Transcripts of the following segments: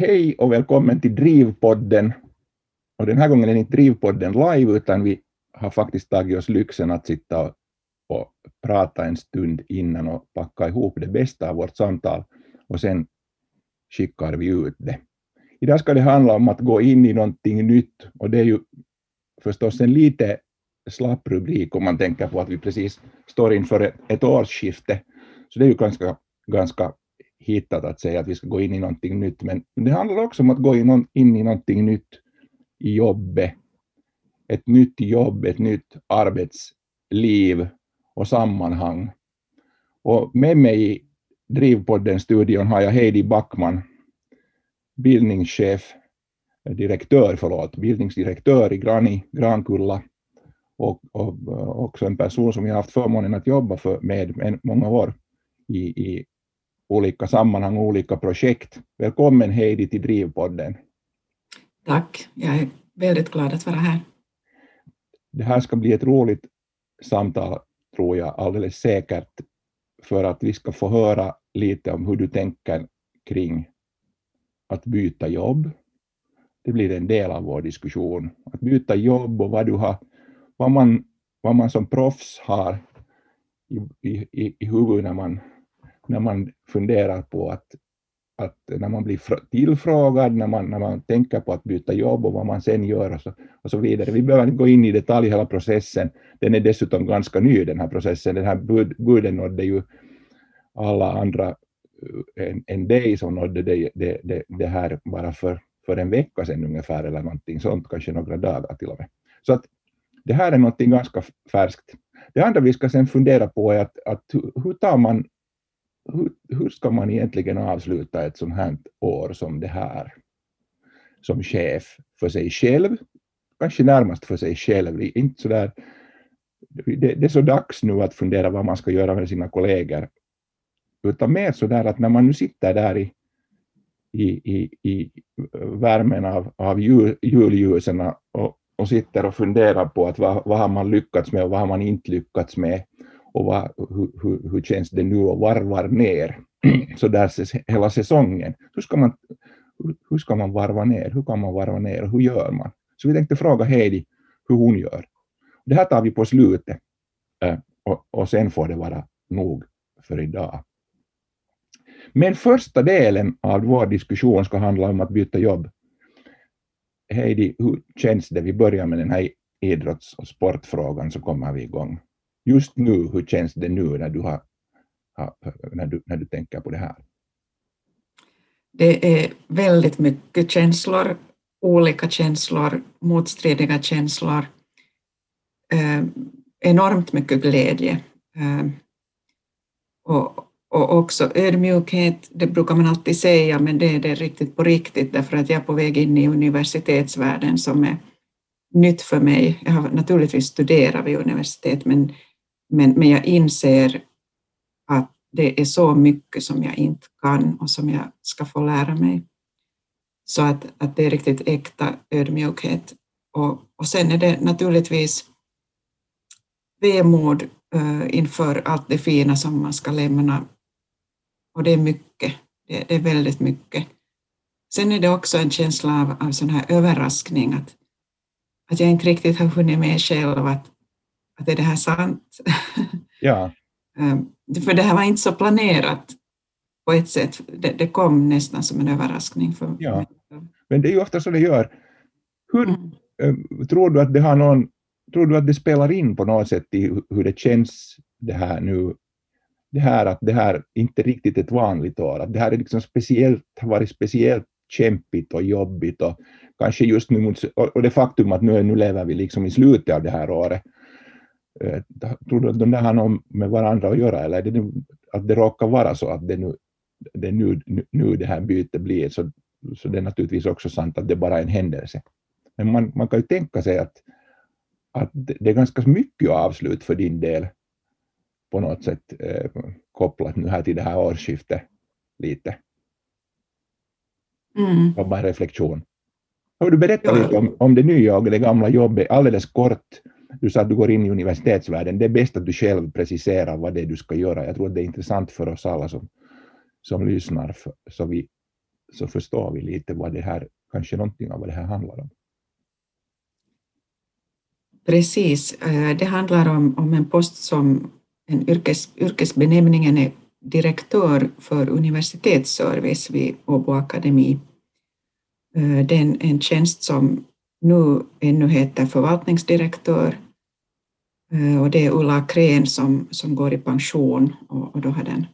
Hej och välkommen till Drivpodden. Och den här gången är det inte Drivpodden live, utan vi har faktiskt tagit oss lyxen att sitta och, och prata en stund innan och packa ihop det bästa av vårt samtal och sen skickar vi ut det. Idag ska det handla om att gå in i någonting nytt och det är ju förstås en lite slapp rubrik om man tänker på att vi precis står inför ett, ett årsskifte. Så det är ju ganska, ganska hittat att säga att vi ska gå in i någonting nytt, men det handlar också om att gå in, in i någonting nytt i jobbet. Ett nytt jobb, ett nytt arbetsliv och sammanhang. Och med mig i Drivpodden-studion har jag Heidi Backman, bildningschef, direktör, förlåt, bildningsdirektör i Grani, Grankulla och, och, också en person som jag haft förmånen att jobba för med många år i, i olika sammanhang och olika projekt. Välkommen Heidi till Drivpodden. Tack, jag är väldigt glad att vara här. Det här ska bli ett roligt samtal, tror jag, alldeles säkert, för att vi ska få höra lite om hur du tänker kring att byta jobb. Det blir en del av vår diskussion. Att byta jobb och vad, du har, vad, man, vad man som proffs har i, i, i huvudet när man när man funderar på att, att när man blir tillfrågad, när man, när man tänker på att byta jobb och vad man sen gör och så, och så vidare. Vi behöver inte gå in i detalj hela processen. Den är dessutom ganska ny den här processen. Den här bud, buden nådde ju alla andra eh, än, än dig som nådde det, det, det, det här bara för, för en vecka sedan ungefär eller någonting sånt, kanske några dagar till och med. Så att det här är någonting ganska färskt. Det andra vi ska sen fundera på är att, att hur tar man hur, hur ska man egentligen avsluta ett sånt här år som det här? Som chef för sig själv, kanske närmast för sig själv, inte sådär det, det är så dags nu att fundera vad man ska göra med sina kollegor, utan mer så där att när man nu sitter där i, i, i, i värmen av, av jul, julljusen och, och sitter och funderar på att vad, vad har man lyckats med och vad har man inte lyckats med? Och vad, hur, hur, hur känns det nu och varvar ner så där hela säsongen. Hur ska, man, hur ska man varva ner? Hur kan man varva ner och hur gör man? Så vi tänkte fråga Heidi hur hon gör. Det här tar vi på slutet eh, och, och sen får det vara nog för idag. Men första delen av vår diskussion ska handla om att byta jobb. Heidi, hur känns det? Vi börjar med den här idrotts och sportfrågan så kommer vi igång just nu, hur känns det nu när du, har, när du, när du tänker på det här? Det är väldigt mycket känslor, olika känslor, motstridiga känslor, eh, enormt mycket glädje eh, och, och också ödmjukhet, det brukar man alltid säga, men det är det riktigt på riktigt därför att jag är på väg in i universitetsvärlden som är nytt för mig. Jag har naturligtvis studerat vid universitet, men men, men jag inser att det är så mycket som jag inte kan och som jag ska få lära mig. Så att, att det är riktigt äkta ödmjukhet. Och, och sen är det naturligtvis vemod uh, inför allt det fina som man ska lämna. Och det är mycket, det, det, är väldigt mycket. Sen är det också en känsla av, av sån här överraskning, att, att jag inte riktigt har hunnit med själv att, att är det här sant? Ja. Ehm, för det här var inte så planerat på ett sätt. Det, det kom nästan som en överraskning för ja. mig. Men det är ju ofta så det gör. Hur, mm. Ehm, tror du att det har någon, tror du att det spelar in på något sätt i hur det känns det här nu? Det här att det här inte riktigt ett vanligt år, att det här är liksom speciellt, har varit speciellt kämpigt och jobbigt och kanske just nu, och det faktum att nu, nu lever vi liksom i slutet av det här året, tror du att de där har något med varandra att göra eller är det nu, att det råkar vara så att det nu det nu, nu det här bytet blir så, så det är naturligtvis också sant att det bara är en händelse. Men man, man kan ju tänka sig att, att det är ganska mycket avslut för din del på något sätt eh, kopplat nu här till det här årsskiftet lite. Mm. Bara reflektion. Har du berättat lite om, om det nya och det gamla jobbet alldeles kort du sa att du går in i universitetsvärlden. Det är bäst att du själv preciserar vad det är du ska göra. Jag tror att det är intressant för oss alla som, som lyssnar, för, så, vi, så förstår vi lite vad det här, kanske någonting av vad det här handlar om. Precis, eh, det handlar om, om en post som en yrkes, yrkesbenämningen är direktör för universitetsservice vid Åbo Akademi. Eh, det är en, en tjänst som nu ännu heter förvaltningsdirektör eh, och det är Ulla Krén som, som går i pension och, och då har den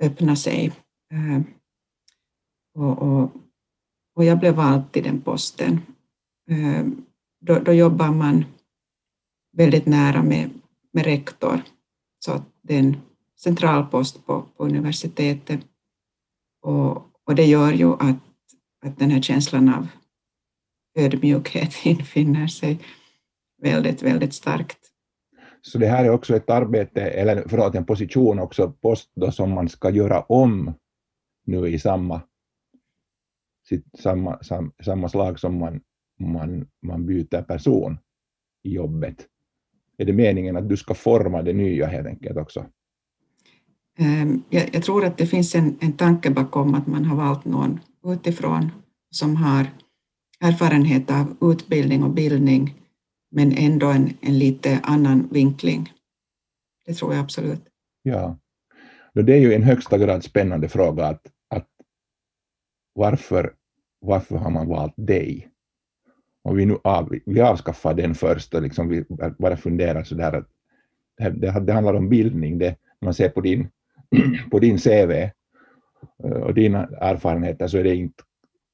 öppnat sig. Eh, och, och, och jag blev vald till den posten eh, då, då jobbar man väldigt nära med, med rektor, så att det är en central post på, på universitetet. Och, och det gör ju att, att den här känslan av ödmjukhet infinner sig väldigt, väldigt starkt. Så det här är också ett arbete, eller förlåt, en position också, post då, som man ska göra om nu i samma, sitt, samma, sam, samma slag som man man, man byter person i jobbet? Är det meningen att du ska forma det nya helt enkelt också? Ehm, jag, jag tror att det finns en, en tanke bakom att man har valt någon utifrån som har erfarenhet av utbildning och bildning men ändå en, en lite annan vinkling. Det tror jag absolut. Ja, det är ju en högsta grad spännande fråga att, att varför, varför har man valt dig? om vi nu av, vi avskaffar den först och liksom vi bara funderar så där att det, det handlar om bildning, det, man ser på din, på din CV eh, och dina erfarenheter så är det inte,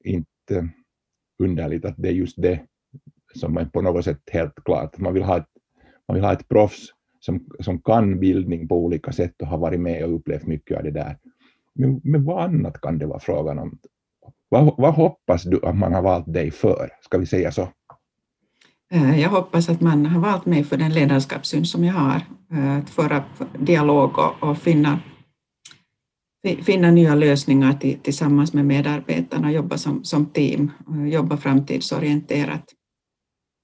inte underligt att det är just det som är på något sätt helt klart. Man vill ha ett, man vill ha ett proffs som, som kan bildning på olika sätt och har varit med och upplevt mycket av det där. Men, men vad annat kan det vara frågan om? Vad, vad hoppas du att man har valt dig för? Ska vi säga så? Eh, jag hoppas att man har valt mig för den ledarskapssyn som jag har, eh, att föra dialog och, och finna, finna nya lösningar till, tillsammans med medarbetarna, jobba som, som team, jobba framtidsorienterat,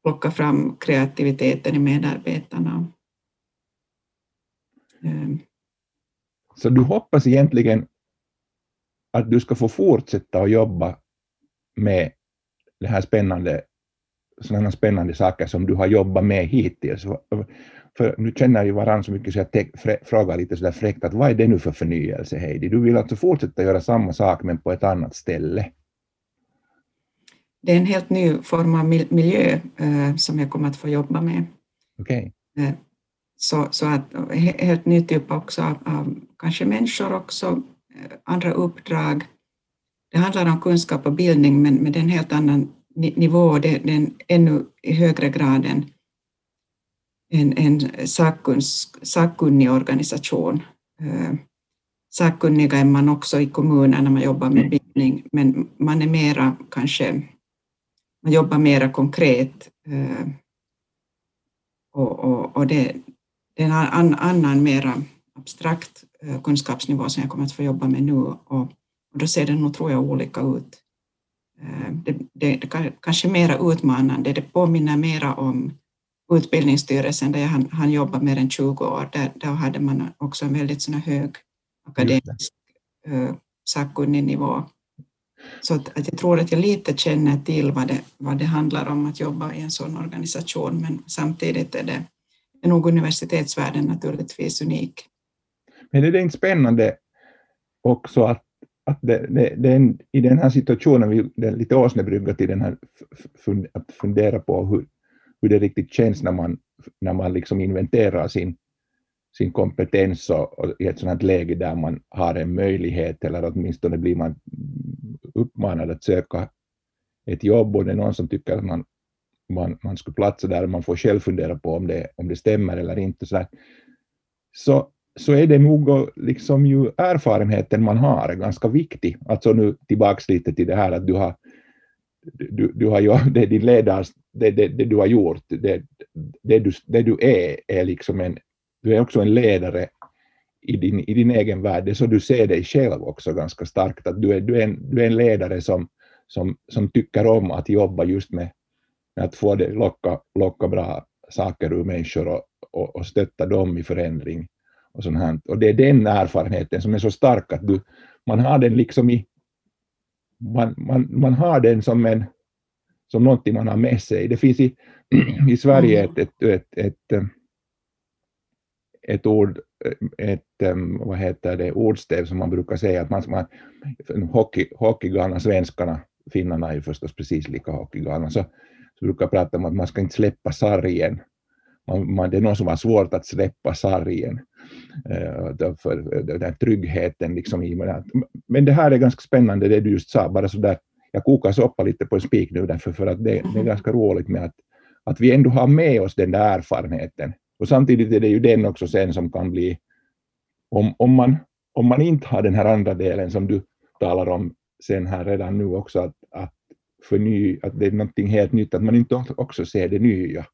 plocka fram kreativiteten i medarbetarna. Ehm. Så du hoppas egentligen att du ska få fortsätta att jobba med det här spännande, sådana spännande saker som du har jobbat med hittills. För nu känner ju varandra så mycket så jag frågar lite sådär fräckt att vad är det nu för förnyelse Heidi? Du vill alltså fortsätta göra samma sak men på ett annat ställe? Det är en helt ny form av miljö eh, som jag kommer att få jobba med. Okay. Eh, så, så att helt ny typ också av, av kanske människor också, andra uppdrag. Det handlar om kunskap och bildning, men med en helt annan nivå. Det, är en ännu i högre grad en, en, sakkunnig organisation. Eh, sakkunniga är man också i kommunen när man jobbar med bildning, men man är mera kanske, man jobbar mera konkret. Eh, och, och, och det, det är en annan, mera abstrakt Eh, kunskapsnivå som jag kommer att få jobba med nu och, och då ser det nog, tror jag, olika ut. Det, det, det kanske är mera utmanande, det påminner mera om Utbildningsstyrelsen där jag hann, hann jobba mer än 20 år. Där, där hade man också en väldigt sån hög akademisk uh, sakkunnig nivå. Så att, att, jag tror att jag lite känner till vad det, vad det handlar om att jobba i en sån organisation, men samtidigt är det är nog universitetsvärlden naturligtvis unik. Men är det inte spännande också att, att det, det, det i den här situationen, vi, det är lite åsnebrygga till den här, att fundera på hur, hur det riktigt känns när man, när man liksom inventerar sin, sin kompetens och, och i ett sådant läge där man har en möjlighet eller åtminstone blir man uppmanad att söka ett jobb och det är någon som tycker att man, man, man skulle platsa där och man får själv fundera på om det, om det stämmer eller inte. Så, där. så så är det nog liksom ju erfarenheten man har är ganska viktig. Alltså nu tillbaks lite till det här att du har, du, du har ju, det din ledars, det, det, det, du har gjort, det, det, du, det du är, är liksom en, du är också en ledare i din, i din egen värld. Det är så du ser dig själv också ganska starkt, att du är, du är, en, du är en ledare som, som, som tycker om att jobba just med, med att få det, locka, locka bra saker ur människor och, och, och stötta dem i förändring och sånt här. Och det är den erfarenheten som är så stark att du, man har den liksom i, man, man, man har den som, en, som någonting man har med sig. Det finns i, i Sverige ett, ett, ett, ett, ett ord, ett, vad heter det, ordstäv som man brukar säga att man, man hockey, hockeygalna svenskarna, finnarna är ju förstås precis lika hockeygalna, så, så brukar prata om att man ska inte släppa sargen. Man, man, det är någon som har svårt att släppa sargen. Eh, för eh, den här tryggheten liksom i Men det här är ganska spännande det du just sa, bara så där, jag kokar soppa lite på en spik nu därför för att det, det är ganska roligt med att, att vi ändå har med oss den där erfarenheten. Och samtidigt är det ju den också sen som kan bli, om, om, man, om man inte har den här andra delen som du talar om sen här redan nu också, att, att, förny, att det är någonting helt nytt, att man inte också ser det nya,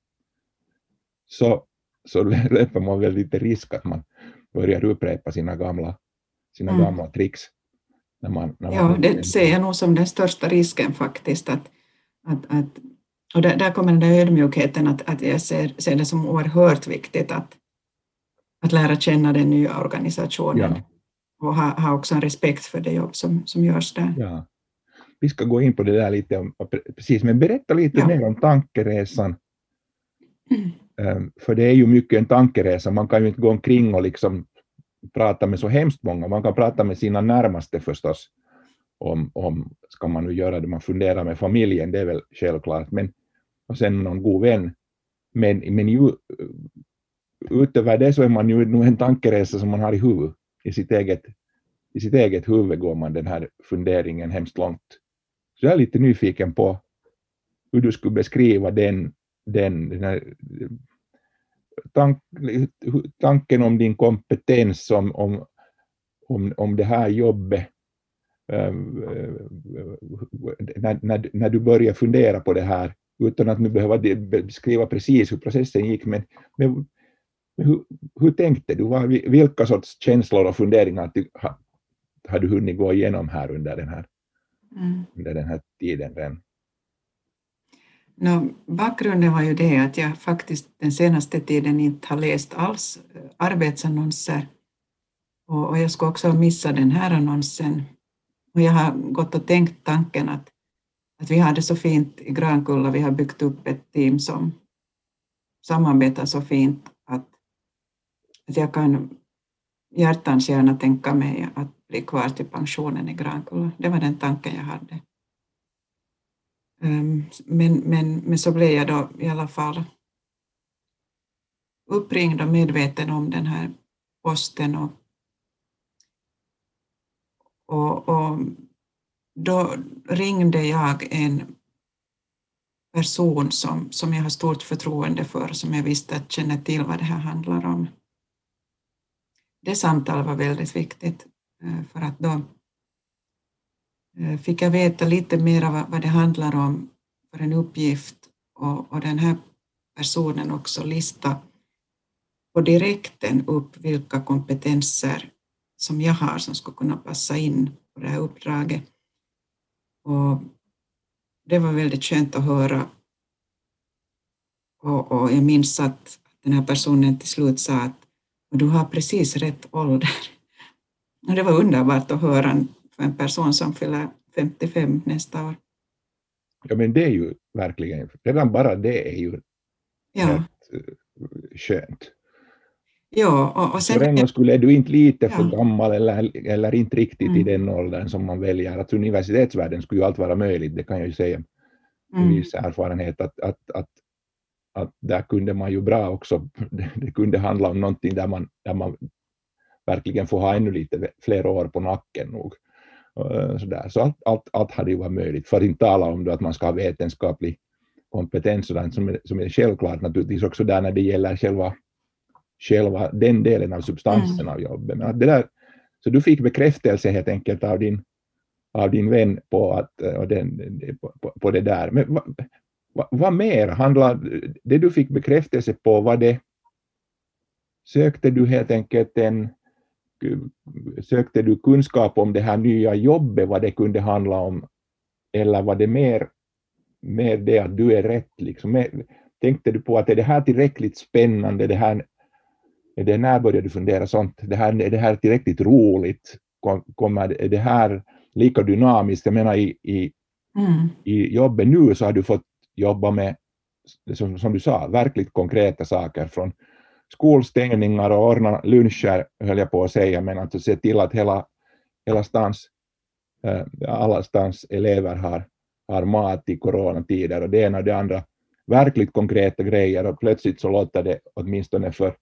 så, så löper man väl lite risk att man börjar upprepa sina gamla, sina mm. gamla tricks. När man, när ja, det ser jag nog som den största risken faktiskt. Att, att, att, och där, där kommer den där ödmjukheten, att, att jag ser, ser det som oerhört viktigt att, att lära känna den nya organisationen ja. och ha, ha också en respekt för det jobb som, som görs där. Ja. Vi ska gå in på det där lite, precis, men berätta lite ja. mer om tankeresan. Mm. Ehm, för det är ju mycket en tankeresa, man kan ju inte gå omkring och liksom prata med så hemskt många, man kan prata med sina närmaste förstås, om, om ska man nu göra det, man funderar med familjen, det är väl självklart, men och sen någon god vän. Men, men ju, utöver det så är man ju nog en tankeresa som man har i huvudet, i sitt eget, i sitt eget huvud går man den här funderingen hemskt långt. Så jag är lite nyfiken på hur du skulle beskriva den den, den här, tank, tanken om din kompetens, om, om, om, om det här jobbet, ehm, när, när, när du börjar fundera på det här, utan att nu behöva beskriva precis hur processen gick, men, men, men hur, hur, tänkte du? Vilka sorts känslor och funderingar har, har du hunnit gå igenom här under den här, mm. under den här tiden? No, bakgrunden var ju det att jag faktiskt den senaste tiden inte har läst alls eh, arbetsannonser och, och jag skulle också missa den här annonsen. Och jag har gått och tänkt tanken att, att vi har det så fint i Grankulla, vi har byggt upp ett team som samarbetar så fint att, att jag kan hjärtans gärna tänka mig att bli kvar till pensionen i Grankulla. Det var den tanken jag hade. Ehm, men, men, men så blev jag då i alla fall uppringd och medveten om den här posten och, och, och då ringde jag en person som, som jag har stort förtroende för, som jag visste att känner till vad det här handlar om. Det samtalet var väldigt viktigt eh, för att då Eh, fick jag veta lite mer vad, vad det handlar om för en uppgift och, och den här personen också lista på direkten upp vilka kompetenser som jag har som skulle kunna passa in på det här uppdraget. Och det var väldigt skönt att höra. Och, och jag minns att den här personen till slut sa att du har precis rätt ålder. Och det var underbart att höra för en person som fyller 55 nästa år. Ja, men det är ju verkligen, redan bara det är ju ja. rätt uh, skönt. Ja, och, och sen... För en skulle är du inte lite för gammal eller, eller inte riktigt mm. i den åldern som man väljer. Att universitetsvärlden skulle ju allt vara möjligt, det kan jag ju säga med mm. viss erfarenhet, att, att, att, att där kunde man ju bra också, det kunde handla om någonting där man, där man verkligen får ha ännu lite fler år på nacken nog. Så, där. så allt, allt, allt hade ju varit möjligt, för att inte tala om att man ska ha vetenskaplig kompetens sådant som är, som är självklart naturligtvis också där när det gäller själva, själva den delen av substansen mm. av jobbet. Men att det där, så du fick bekräftelse helt enkelt av din, av din vän på, att, och den, på, på det där. Men vad, vad, vad mer handlar, det du fick bekräftelse på, var det, sökte du helt enkelt en sökte du kunskap om det här nya jobbet, vad det kunde handla om, eller var det mer, mer det att du är rätt? Liksom? Tänkte du på att är det här tillräckligt spännande? Det här, är det när började du fundera sånt? Det här, är det här tillräckligt roligt? Kommer, är det här, lika dynamiskt. Jag menar i, i, mm. i jobbet nu så har du fått jobba med, som, som du sa, verkligt konkreta saker från skolstängningar och ordna luncher, höll jag på att säga, men att se till att hela, hela stans, eh, alla stans elever har, har mat i coronatider och det ena och det andra. Verkligt konkreta grejer och plötsligt så låter det åtminstone för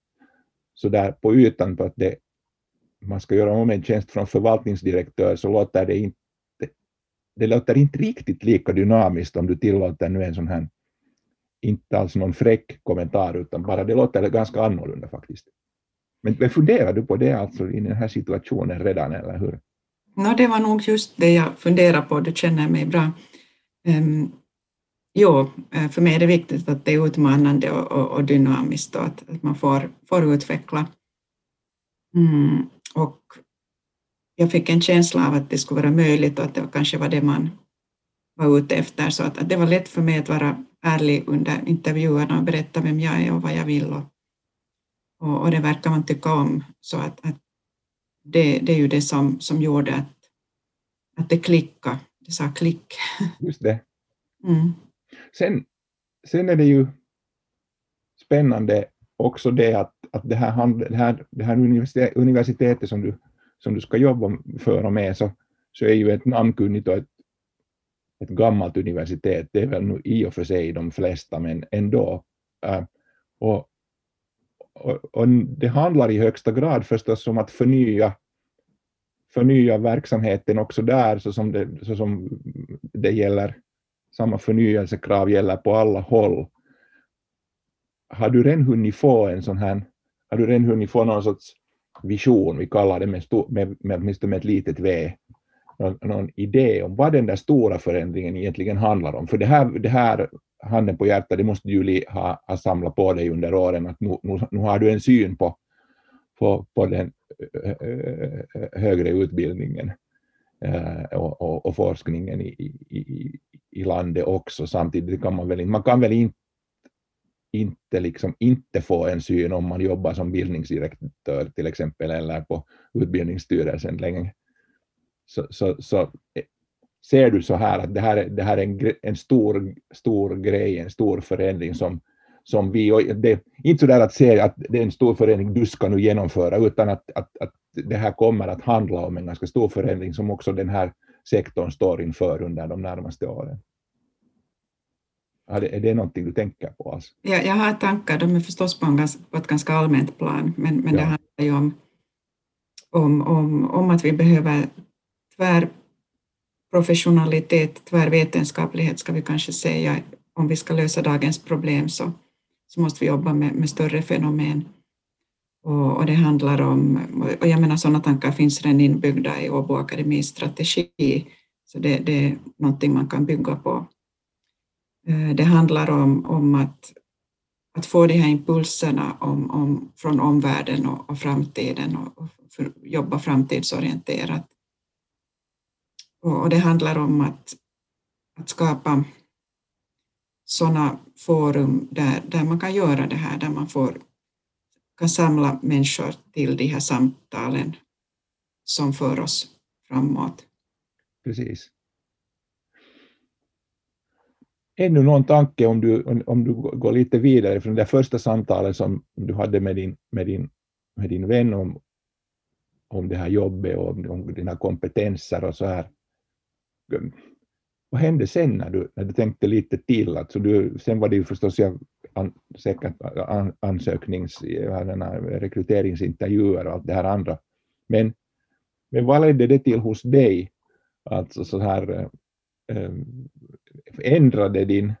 så där på ytan på att det, man ska göra om en tjänst från förvaltningsdirektör så låter det inte det låter inte riktigt lika dynamiskt om du tillåter nu en sån här inte alls någon fräck kommentar, utan bara det låter ganska annorlunda faktiskt. Men, men funderar du på det alltså i den här situationen redan, eller hur? No, det var nog just det jag funderade på, du känner mig bra. Um, jo, eh, för mig är det viktigt att det är utmanande och, och, och dynamiskt och att, att, man får, får utveckla. Mm, och jag fick en känsla av att det skulle vara möjligt och att det kanske var det man var ute efter, så att, att det var lätt för mig att vara ärlig under intervjuerna och berätta vem jag är och vad jag vill. Och, och, och det verkar man tycka om. Så att, att det, det, är ju det som, som gjorde att, att det klickade. Det sa klick. Just det. Mm. Sen, sen är det ju spännande också det att, att det, här, det, här, det här universitetet som du, som du ska jobba för och med så, så är ju ett namnkunnigt och ett ett gammalt universitet, det är väl nu i och för sig de flesta, men ändå. Äh, och, och, och, det handlar i högsta grad förstås om att förnya, förnya verksamheten också där, så som, det, så som det gäller, samma förnyelsekrav gäller på alla håll. Har du redan hunnit få en sån här, har du redan hunnit få någon sorts vision, vi kallar det med, med, med, med, med ett litet V, någon, någon idé om vad den där stora förändringen egentligen handlar om. För det här, det här handen på hjärtat, det måste Julie ha, ha samlat på dig under åren, att nu, nu, nu har du en syn på, på, på den högre utbildningen eh, och, och, och forskningen i, i, i landet också. Samtidigt kan man väl, man kan väl inte inte, liksom, inte få en syn om man jobbar som bildningsdirektör till exempel eller på utbildningsstyrelsen länge så, så, så eh, ser du så här att det här, är, det här är en, en stor, stor grej, en stor förändring som, som vi, det, inte så där att se att det är en stor förändring du ska nu genomföra, utan att, att, att det här kommer att handla om en ganska stor förändring som också den här sektorn står inför under de närmaste åren. Är det någonting du tänker på? Alltså? Ja, jag har tankar, de är förstås på, en, på ett ganska allmänt plan, men, men ja. det handlar ju om, om, om, om att vi behöver tvärprofessionalitet, tvärvetenskaplighet ska vi kanske säga, om vi ska lösa dagens problem så, så måste vi jobba med, med större fenomen. Och, och, det handlar om, och jag menar sådana tankar finns redan inbyggda i Åbo Akademis strategi, så det, det, är någonting man kan bygga på. Eh, det handlar om, om att, att få de här impulserna om, om, från omvärlden och, och framtiden och, och för, jobba framtidsorienterat. Och det handlar om att, att skapa sådana forum där, där man kan göra det här, där man får, kan samla människor till de här samtalen som för oss framåt. Precis. Ännu någon tanke om du, om du går lite vidare från det första samtalet som du hade med din, med din, med din vän om, om det här jobbet och om, om dina kompetenser och så här vad hände sen när du, när du tänkte lite till? Alltså du, sen var det ju förstås jag, an, säkert an, ansöknings, rekryteringsintervjuer och allt det här andra. Men, men vad ledde det till hos dig? Alltså så här, äh, ändrade din,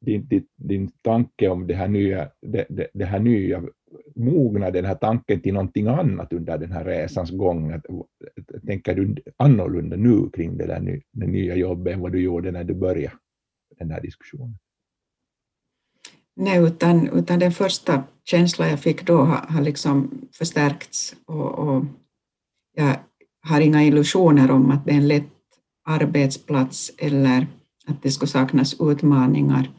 din, din, din tanke om det här nya, det, det, det här nya mogna den här tanken till någonting annat under den här resans gång? Att, tänker du annorlunda nu kring det där det nya jobbet än vad du gjorde när du började den här diskussionen? Nej, utan, utan den första känslan jag fick då har, har liksom förstärkts och, och jag har inga illusioner om att det är en lätt arbetsplats eller att det skulle saknas utmaningar.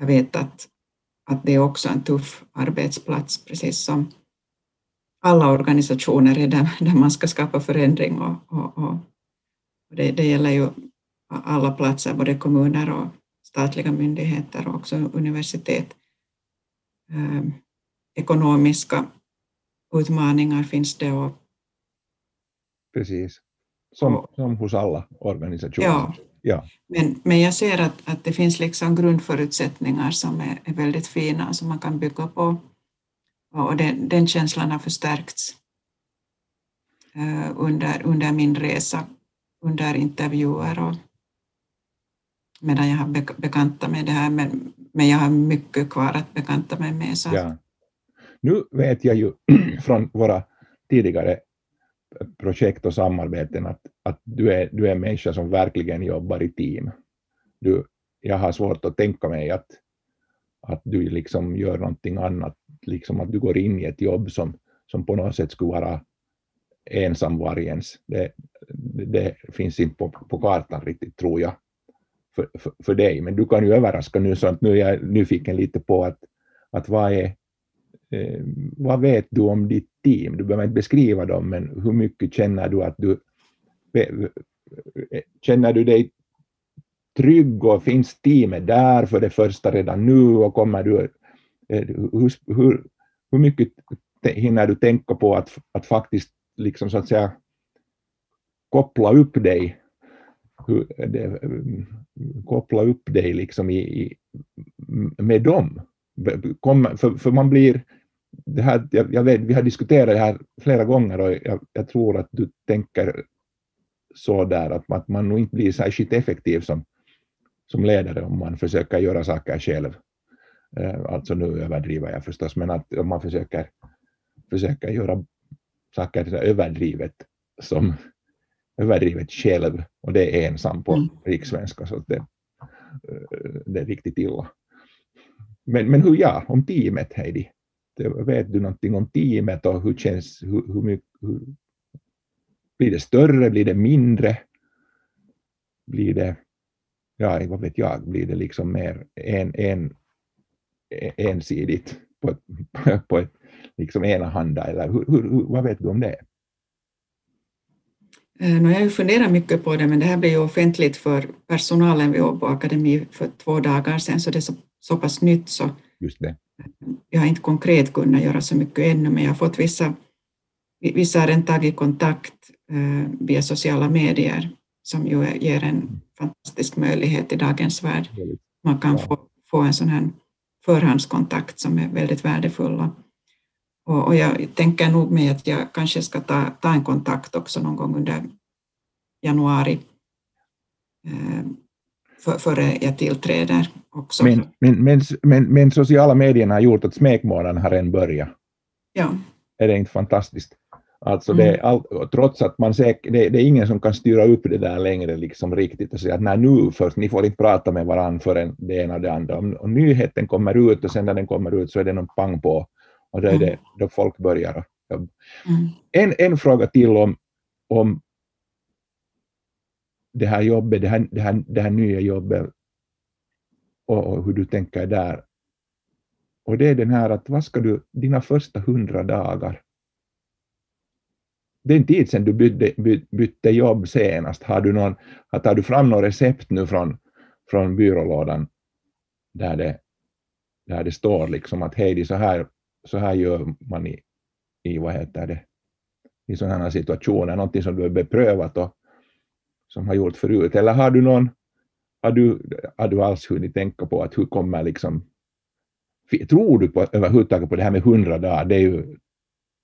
Jag vet att att det är också en tuff arbetsplats, precis som alla organisationer är där, där man ska skapa förändring och, och, och Det, det gäller ju alla platser, både kommuner och statliga myndigheter och också universitet. Eh, ekonomiska utmaningar finns det och Precis, som, och, som hos alla organisationer. Ja, ja. Men, men jag ser att, att det finns liksom grundförutsättningar som är, är väldigt fina som man kan bygga på och den, den känslan har förstärkts uh, under, under min resa, under intervjuer och medan jag har bekantat mig det här, men, men jag har mycket kvar att bekanta mig med. Så. Ja. Nu vet jag ju från våra tidigare projekt och samarbeten att, att du, är, du är en människa som verkligen jobbar i team. Du, jag har svårt att tänka mig att, att du liksom gör någonting annat, liksom att du går in i ett jobb som, som på något sätt skulle vara ensamvargens. Det, det, det finns inte på, på kartan riktigt, tror jag, för, för, för dig. Men du kan ju överraska nu, så att nu är jag nyfiken lite på att, att vad är eh, vad vet du om ditt team? Du behöver inte beskriva dem, men hur mycket känner du att du Eh, känner du dig trygg och finns teamet där för det första redan nu och kommer du eh, hur, hur, hur mycket hinner du tänka på att, att faktiskt liksom så att säga koppla upp dig eh, det, mm, koppla upp dig liksom i, i, med dem. Kom, för, för man blir det här, jag, jag, vet, vi har diskuterat det här flera gånger och jag, jag tror att du tänker så där att man, att man nog inte blir särskilt effektiv som, som ledare om man försöker göra saker själv. Eh, alltså nu överdriver jag förstås, men att om man försöker, försöker göra saker överdrivet som överdrivet själv och det är ensam på mm. rikssvenska så det, eh, det är riktigt illa. Men, men hur ja, om teamet Heidi? vet du någonting om teamet och hur känns, hur, hur mycket, hur, blir det större, blir det mindre? Blir det, ja vad vet jag, blir det liksom mer en, en, ensidigt på på ett liksom enahanda eller hur, hur, vad vet du om det? Eh, har jag funderat mycket på det, men det här blev ju offentligt för personalen vid Åbo Akademi för två dagar sedan, så det är så, så pass nytt så Just det jag har inte konkret kunnat göra så mycket ännu, men jag har fått vissa, vissa har redan tagit kontakt via sociala medier, som ju ger en fantastisk möjlighet i dagens värld. Man kan få, få en sån här förhandskontakt som är väldigt värdefull. Och, och jag tänker nog mig att jag kanske ska ta, ta en kontakt också någon gång under januari eh, för, före jag tillträder också. Men, men, men, men, men sociala medierna har gjort att smekmånaden har redan börjat. Ja. Är det inte fantastiskt? Alltså det mm. all, trots att man säkert, det, det, är ingen som kan styra upp det där längre liksom riktigt och säga att nej, nu först, ni får inte prata med varandra förrän det ena och det andra. Om, om nyheten kommer ut och sen när den kommer ut så är det någon pang på och då är det mm. då folk börjar jobba. Mm. En, en fråga till om, om det här jobbet, det här, det här, det här nya jobbet och, och, hur du tänker där. Och det är den här att vad ska du, dina första hundra dagar, det är en tid sedan du bytte, bytte jobb senast, har du, någon, tar du fram något recept nu från, från byrålådan där det, där det står liksom att hej, så här, så här gör man i, i vad heter det, i sådana här situationer, någonting som du har beprövat och som har gjort förut? Eller har du någon, har du, har du alls hunnit tänka på att hur kommer liksom, tror du på, överhuvudtaget på det här med hundra dagar? Det är ju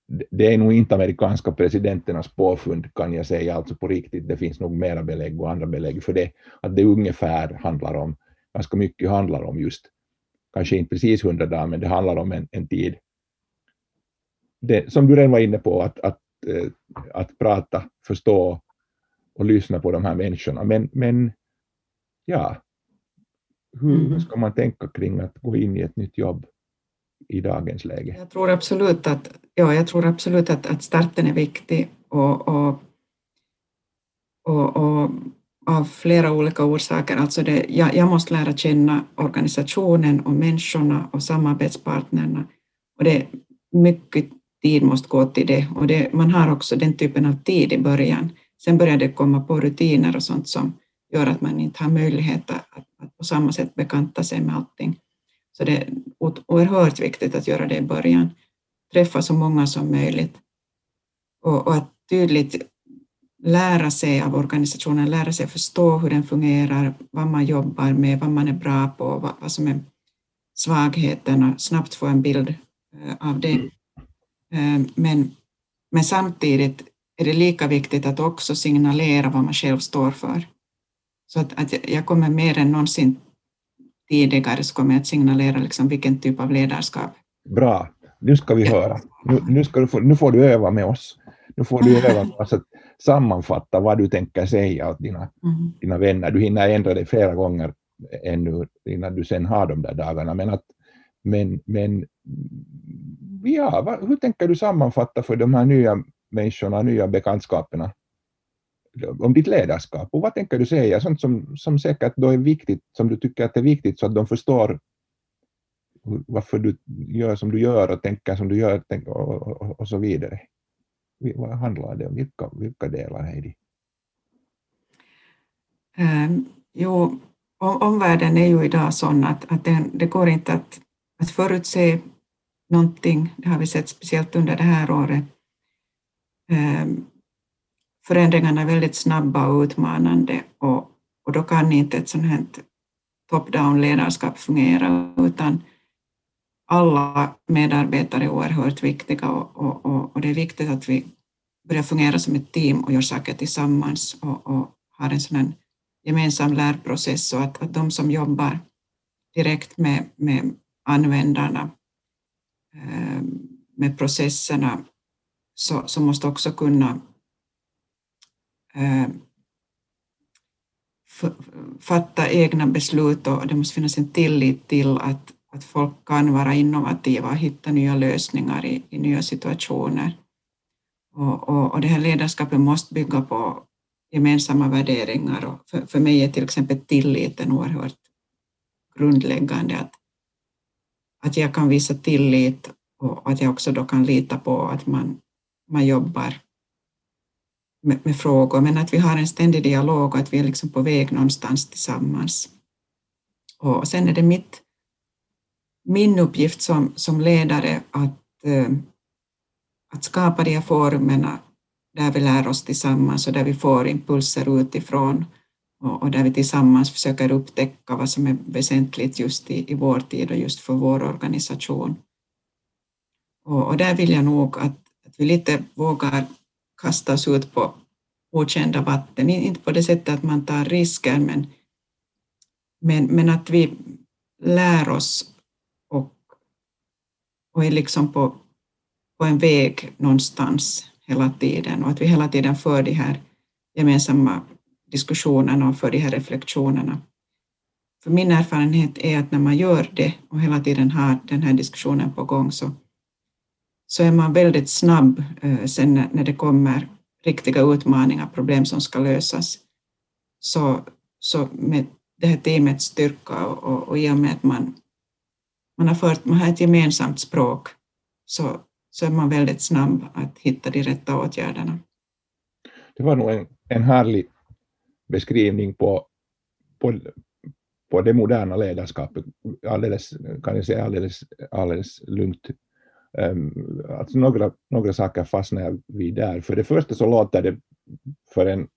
det är nog inte amerikanska presidenternas påfund kan jag säga, alltså på riktigt. Det finns nog mera belägg och andra belägg för det, att det ungefär handlar om, ganska mycket handlar om just, kanske inte precis hundra dagar, men det handlar om en, en tid. Det, som du redan var inne på, att, att, eh, att prata, förstå och lyssna på de här människorna. Men, men ja, hur mm. ska man tänka kring att gå in i ett nytt jobb i dagens läge? Jag tror absolut att, ja, jag tror absolut att, att starten är viktig och, och, och, och av flera olika orsaker. Alltså det, jag, jag, måste lära känna organisationen och människorna och samarbetspartnerna. Och det mycket tid måste gå till det och det, man har också den typen av tid i början sen börjar det komma på rutiner och sånt som gör att man inte har möjlighet att, att på samma sätt bekanta sig med allting. Så det är oerhört viktigt att göra det i början. Träffa så många som möjligt och, och att tydligt lära sig av organisationen, lära sig förstå hur den fungerar, vad man jobbar med, vad man är bra på, vad, vad som är svagheterna, snabbt få en bild eh, av det. Eh, men, men samtidigt är det lika viktigt att också signalera vad man själv står för. Så att, att jag kommer mer än någonsin tidigare så kommer jag att signalera liksom vilken typ av ledarskap. Bra, nu ska vi höra. Nu, nu, ska du få, nu får du öva med oss. Nu får du öva med oss att sammanfatta vad du tänker säga åt dina, mm. dina vänner. Du hinner ändra det flera gånger ännu innan du sen har de där dagarna. Men, att, men, men ja, hur tänker du sammanfatta för de här nya människorna, nya bekantskaperna om ditt ledarskap? Och vad tänker du säga, sånt som, som säkert då är viktigt, som du tycker att är viktigt så att de förstår varför du gör som du gör och tänker som du gör och, och, och så vidare. Vad handlar det om? Vilka, vilka delar, Heidi? Um, jo, omvärlden är ju idag sån att, att det, det går inte att, att förutse någonting. Det har vi sett speciellt under det här året. Um, förändringarna är väldigt snabba och utmanande och, och då kan inte ett sånt här top-down ledarskap fungera utan alla medarbetare är oerhört viktiga och, och, och, det är viktigt att vi börjar fungera som ett team och gör saker tillsammans och, och har en sån gemensam lärprocess så att, att de som jobbar direkt med, med användarna, eh, med processerna, så, så måste också kunna Eh, fatta egna beslut och det måste finnas en tillit till att, att folk kan vara innovativa och hitta nya lösningar i, i nya situationer. Och, och, och, det här ledarskapet måste bygga på gemensamma värderingar och för, för mig är till exempel tilliten oerhört grundläggande. Att, att jag kan visa tillit och att jag också då kan lita på att man, man jobbar med, med frågor, men att vi har en ständig dialog och att vi är liksom på väg någonstans tillsammans. Och sen är det mitt, min uppgift som, som ledare att, eh, att skapa de här formerna där vi lär oss tillsammans och där vi får impulser utifrån och, och där vi tillsammans försöker upptäcka vad som är väsentligt just i, i vår tid och just för vår organisation. Och, och där vill jag nog att, att vi lite vågar kastas ut på okända vatten. Inte på det sättet att man tar risker, men, men, men att vi lär oss och, och är liksom på, på en väg någonstans hela tiden och att vi hela tiden för de här gemensamma diskussionerna och för de här reflektionerna. För min erfarenhet är att när man gör det och hela tiden har den här diskussionen på gång så, så är man väldigt snabb eh, sen när det kommer riktiga utmaningar, problem som ska lösas. Så, så med det här teamets styrka och, och, och i och med att man, man, har fört, man har ett gemensamt språk så, så är man väldigt snabb att hitta de rätta åtgärderna. Det var nog en, en härlig beskrivning på, på, på det moderna ledarskapet, alldeles, kan jag säga alldeles, alldeles lugnt alltså några, några saker fastnar jag vid där. För det första så låter det för en,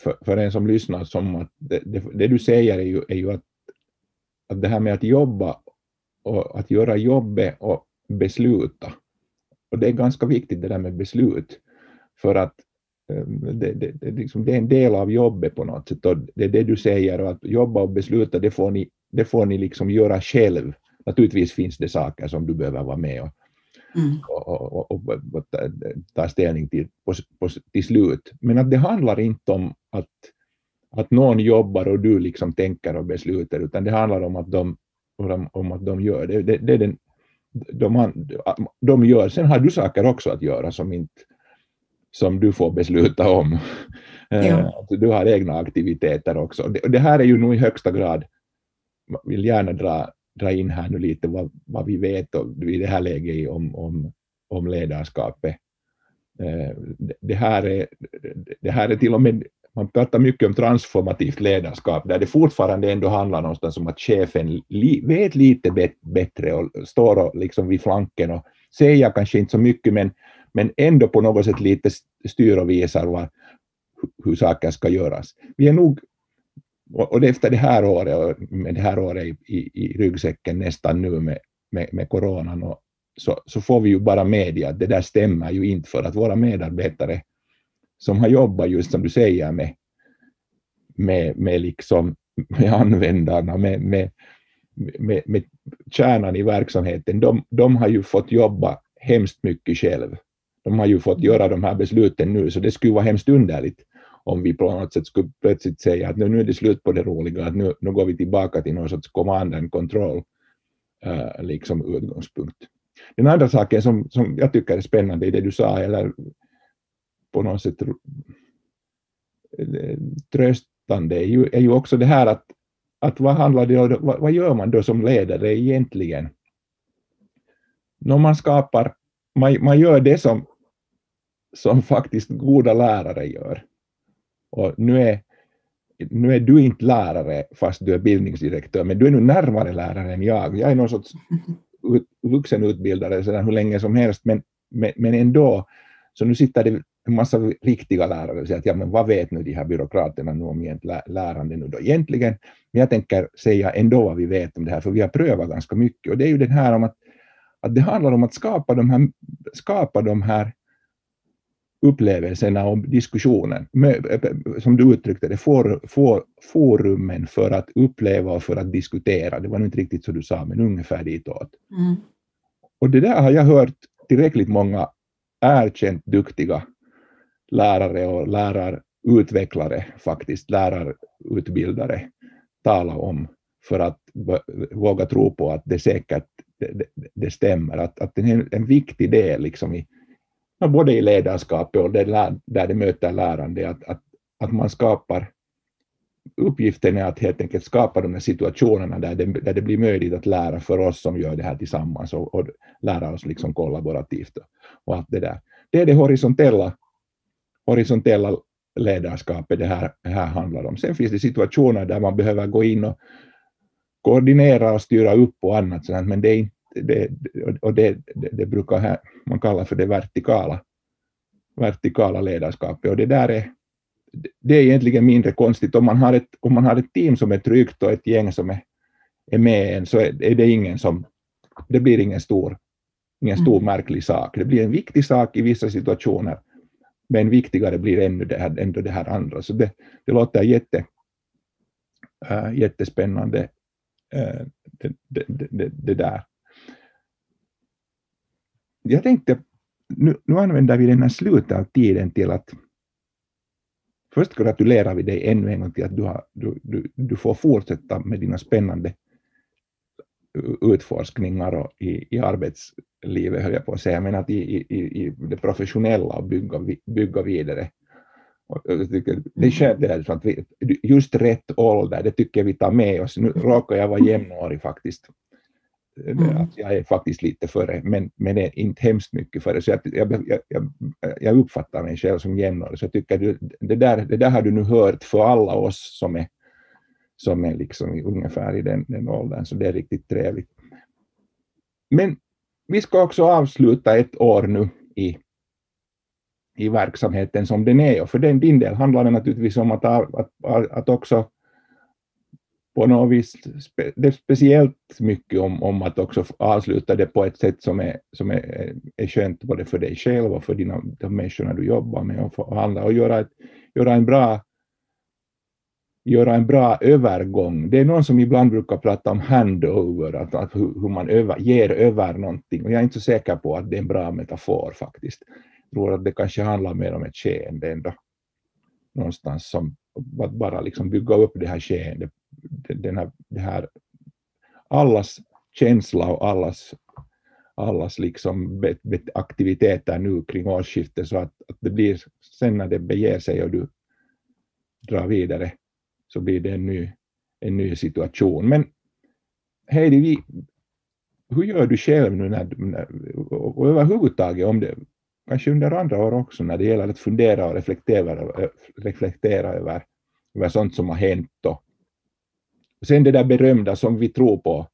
för, för en som lyssnar som att det, det, det, du säger är ju, är ju att, att det här med att jobba och att göra jobbet och besluta. Och det är ganska viktigt det där med beslut. För att ehm, det, det, det, liksom, det är en del av jobbet på något sätt. Och det är det du säger och att jobba och besluta det får ni, det får ni liksom göra själv Naturligtvis finns det saker som du behöver vara med och, mm. och, och, och, och, ta ställning till på, på, till slut. Men att det handlar inte om att, att någon jobbar och du liksom tänker och beslutar, utan det handlar om att de, om, att de gör det. det, det är den, de, de gör. Sen har du saker också att göra som, inte, som du får besluta om. Ja. Eh, du har egna aktiviteter också. Det, det här är ju nog i högsta grad, vill gärna dra dra in här nu lite vad, vad vi vet och, i det här läget om, om, om ledarskapet. Eh, det här är, det här är till och med, man pratar mycket om transformativt ledarskap, där det fortfarande ändå handlar någonstans om att chefen li, vet lite bättre och står och liksom vid flanken och säger kanske inte så mycket, men, men ändå på något sätt lite styr och visar vad, hur saker ska göras. Vi är nog, och efter det här året, med det här året i, i, i ryggsäcken nästan nu med, med, med coronan och så, så får vi ju bara media att det där stämmer ju inte för att våra medarbetare som har jobbat just som du säger med, med, med, liksom, med användarna, med, med, med, med kärnan i verksamheten, de, de har ju fått jobba hemskt mycket själv. De har ju fått göra de här besluten nu, så det skulle vara hemskt underligt om vi på något sätt skulle plötsligt säga att nu, nu är det slut på det roliga, att nu, nu går vi tillbaka till någon sorts command and control äh, liksom utgångspunkt. Den andra saken som, som jag tycker är spännande i det du sa, eller på något sätt tröstande, är ju, är ju också det här att, att vad, handlar det om, vad, vad gör man då som ledare egentligen? När man skapar, man, man gör det som, som faktiskt goda lärare gör. Och nu är, nu är du inte lärare fast du är bildningsdirektör, men du är nu närmare lärare än jag. Jag är någon sorts vuxenutbildare sedan hur länge som helst, men, men, men ändå, så nu sitter det en massa riktiga lärare och säger att ja, men vad vet nu de här byråkraterna nu om lärande nu då egentligen? Men jag tänker säga ändå vad vi vet om det här, för vi har prövat ganska mycket och det är ju det här om att, att det handlar om att skapa de här, skapa de här upplevelserna och diskussionen, som du uttryckte det, for, for, forumen för att uppleva och för att diskutera. Det var nog inte riktigt så du sa, men ungefär ditåt. Mm. Och det där har jag hört tillräckligt många erkänt duktiga lärare och lärarutvecklare, faktiskt lärarutbildare, tala om för att våga tro på att det säkert det, det, det stämmer, att, att det är en viktig del liksom i både i ledarskapet och det där det möter lärande, att, att, att man skapar uppgiften är att helt enkelt skapa de här situationerna där det, där det blir möjligt att lära för oss som gör det här tillsammans och, och lära oss liksom kollaborativt och, allt det där. Det är det horisontella, horisontella ledarskapet det här, det här handlar om. Sen finns det situationer där man behöver gå in och koordinera och styra upp och annat men det är det, och det, det, det brukar här, man kalla för det vertikala, vertikala ledarskapet. Och det där är, det är egentligen mindre konstigt. Om man har ett, om man har ett team som är tryggt och ett gäng som är, är med en så är, är det ingen som, det blir ingen stor, ingen stor mm. märklig sak. Det blir en viktig sak i vissa situationer, men viktigare blir ännu det här, ändå det här andra. Så det, det låter jätte, äh, jättespännande, äh, det, det, det, det där jag tänkte, nu, nu använder vi den här slutet av tiden till att först gratulerar vi dig ännu en gång till att du, har, du, du, du får fortsätta med dina spännande utforskningar och i, i arbetslivet, höll jag på att säga, men att i, i, i det professionella och bygga, bygga vidare. Och jag tycker, det är skönt det där, att vi, just rätt ålder, det tycker vi tar med oss. Nu råkar jag vara jämnårig faktiskt. Mm. Att jag är faktiskt lite före, men, men är inte hemskt mycket före. Så jag, jag, jag, jag uppfattar mig själv som jämnårig. Så jag tycker du, det, där, det där har du nu hört för alla oss som är, som är liksom ungefär i den, den åldern, så det är riktigt trevligt. Men vi ska också avsluta ett år nu i, i verksamheten som den är. Och för den, din del handlar det naturligtvis om att, att, att också på något vis, det är speciellt mycket om, om att också avsluta det på ett sätt som är, som är, är skönt både för dig själv och för dina, de människorna du jobbar med och förhandla och göra, ett, göra en bra göra en bra övergång. Det är någon som ibland brukar prata om handover, att, att hur, hur man över, ger över någonting. Och jag är inte så säker på att det är en bra metafor faktiskt. Jag tror att det kanske handlar mer om ett skeende ändå. Någonstans som att bara liksom bygga upp det här skeendet den här, det här allas känsla och allas, allas liksom be, be, aktiviteter nu kring årsskiftet så att, att det blir sen när det beger sig och du drar vidare så blir det en ny, en ny situation. Men Heidi, hur gör du själv nu när, när och överhuvudtaget om det, kanske under andra år också, när det gäller att fundera och reflektera, reflektera över, över sånt som har hänt. Och sen det där berömda som vi tror på,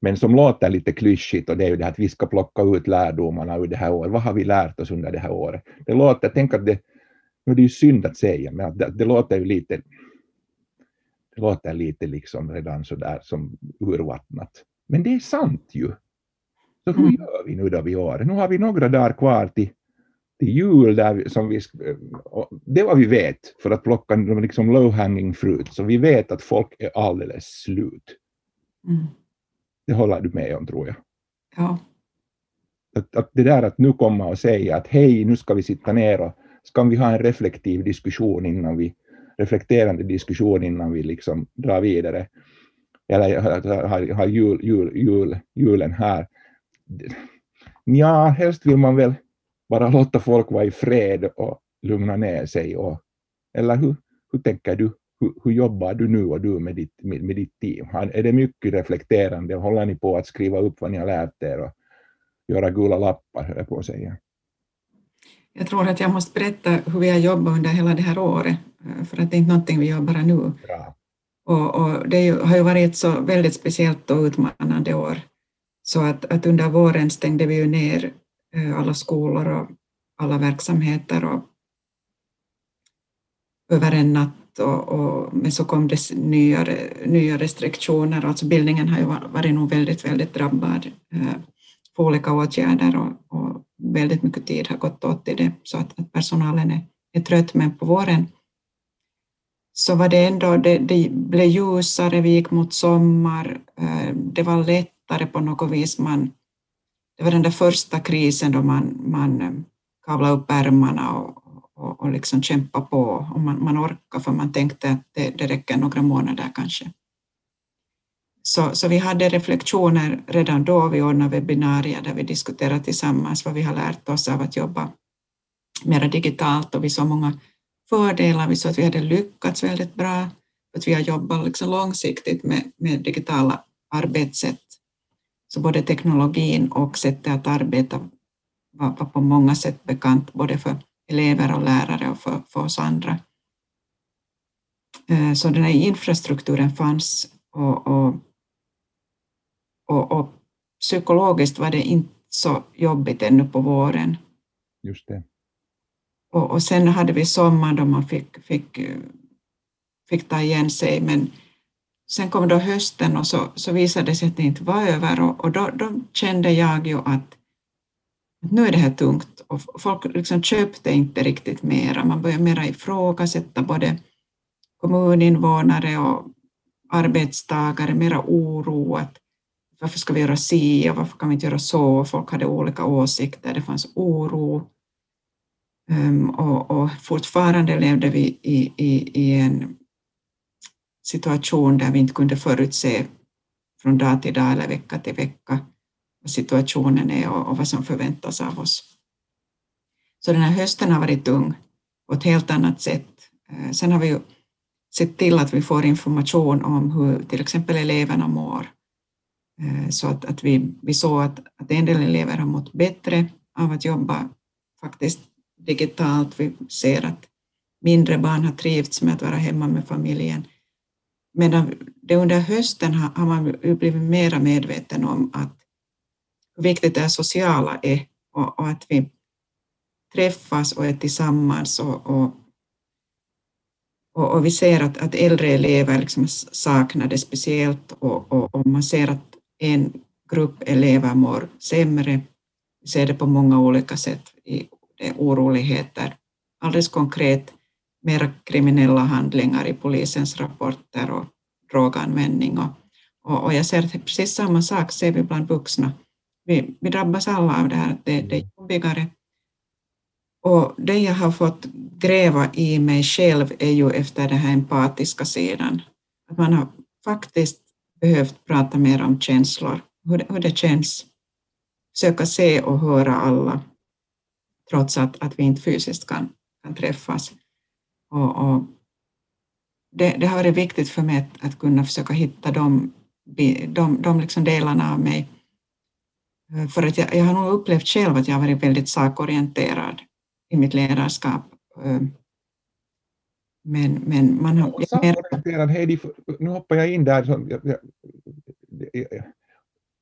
men som låter lite klyschigt, och det är ju det att vi ska plocka ut lärdomarna ur det här året. Vad har vi lärt oss under det här året? Det låter, tänk att det, nu är det ju synd att säga, men det, det låter ju lite det låter lite liksom redan så där som urvattnat. Men det är sant ju. Så hur mm. gör vi nu då vid året? Nu har vi några dagar kvar till, till jul, där vi, som vi, det var vi vet, för att plocka liksom low hanging fruit, så vi vet att folk är alldeles slut. Mm. Det håller du med om, tror jag. Ja. Att, att det där att nu komma och säga att hej, nu ska vi sitta ner och ska vi ha en reflektiv diskussion innan vi, reflekterande diskussion innan vi liksom drar vidare, eller har, har jul, jul, jul, julen här. Ja, helst vill man väl bara låta folk vara i fred och lugna ner sig. Och, eller hur, hur tänker du? Hur, hur jobbar du nu och du med ditt, med, med ditt team? Är det mycket reflekterande? Håller ni på att skriva upp vad ni har lärt er och göra gula lappar, höll jag på att säga? Jag tror att jag måste berätta hur vi har jobbat under hela det här året, för att det är inte någonting vi gör bara nu. Bra. Och, och det har ju varit ett så väldigt speciellt och utmanande år. Så att, att under våren stängde vi ju ner eh, Eh, alla skolor och alla verksamheter och över en natt och, och, men så kom det nya, nya restriktioner, alltså bildningen har ju varit nog väldigt, väldigt drabbad eh, på olika åtgärder och, och, väldigt mycket tid har gått åt till det. Så att, att personalen är, är trött, men på våren så var det ändå, det, det blev ljusare, vi gick mot sommar, eh, det var lättare på något vis. Man, det var den där första krisen då man, man eh, kavlade upp ärmarna och, och, och liksom kämpa på och man, man orkade för man tänkte att det, det räcker några månader kanske. Så, så vi hade reflektioner redan då, vi ordnade webbinarier där vi diskuterade tillsammans vad vi har lärt oss av att jobba mera digitalt och vi såg många fördelar. Vi såg att vi hade lyckats väldigt bra, att vi har jobbat liksom långsiktigt med, med digitala arbetssätt. Så både teknologin och sättet att arbeta var, var på många sätt bekant, både för elever och lärare och för, för oss andra. Eh, så den här infrastrukturen fanns och, och, och, och psykologiskt var det inte så jobbigt ännu på våren. Just det. Och, och sen hade vi sommar då man fick, fick, fick ta igen sig, men sen kom då hösten och så, så visade det sig att det inte var över och, och då, då kände jag ju att nu är det här tungt och folk liksom köpte inte riktigt mera. Man började mera ifrågasätta både kommuninvånare och arbetstagare, mera oro att varför ska vi göra si och varför kan vi inte göra så? Folk hade olika åsikter, det fanns oro. Um, och, och, fortfarande levde vi i, i, i, en situation där vi inte kunde förutse från dag till dag eller vecka till vecka vad situationen är och, och vad som förväntas av oss. Så den här hösten har varit tung på ett helt annat sätt. Eh, sen har vi ju sett till att vi får information om hur till exempel eleverna mår. Eh, så att, att vi, vi såg att, att en del elever har mått bättre av att jobba faktiskt digitalt. Vi ser att mindre barn har trivts med att vara hemma med familjen. Medan det under hösten har man blivit mera medveten om att hur viktigt det sociala är och, och att vi träffas och är tillsammans och, och, och, vi ser att, att äldre elever liksom saknar det speciellt och, och, och man ser att en grupp elever mår sämre. Vi ser det på många olika sätt i oroligheter. Alldeles konkret mera kriminella handlingar i polisens rapporter och droganvändning. Och, och, och jag ser att precis samma sak ser vi bland vuxna. Vi, vi drabbas alla av det här, det, det är jobbigare. Och det jag har fått gräva i mig själv är ju efter den här empatiska sidan. Att man har faktiskt behövt prata mer om känslor, hur det, hur det känns. Försöka se och höra alla trots att, att vi inte fysiskt kan, kan träffas. Och, och det, det, har varit viktigt för mig att, att kunna försöka hitta de, de, de liksom delarna av mig eh, för att jag, jag har nog upplevt själv att jag har varit väldigt sakorienterad i mitt ledarskap. Eh, men, men man har... Sakorienterad, Heidi, nu hoppar jag in där. Så, jag,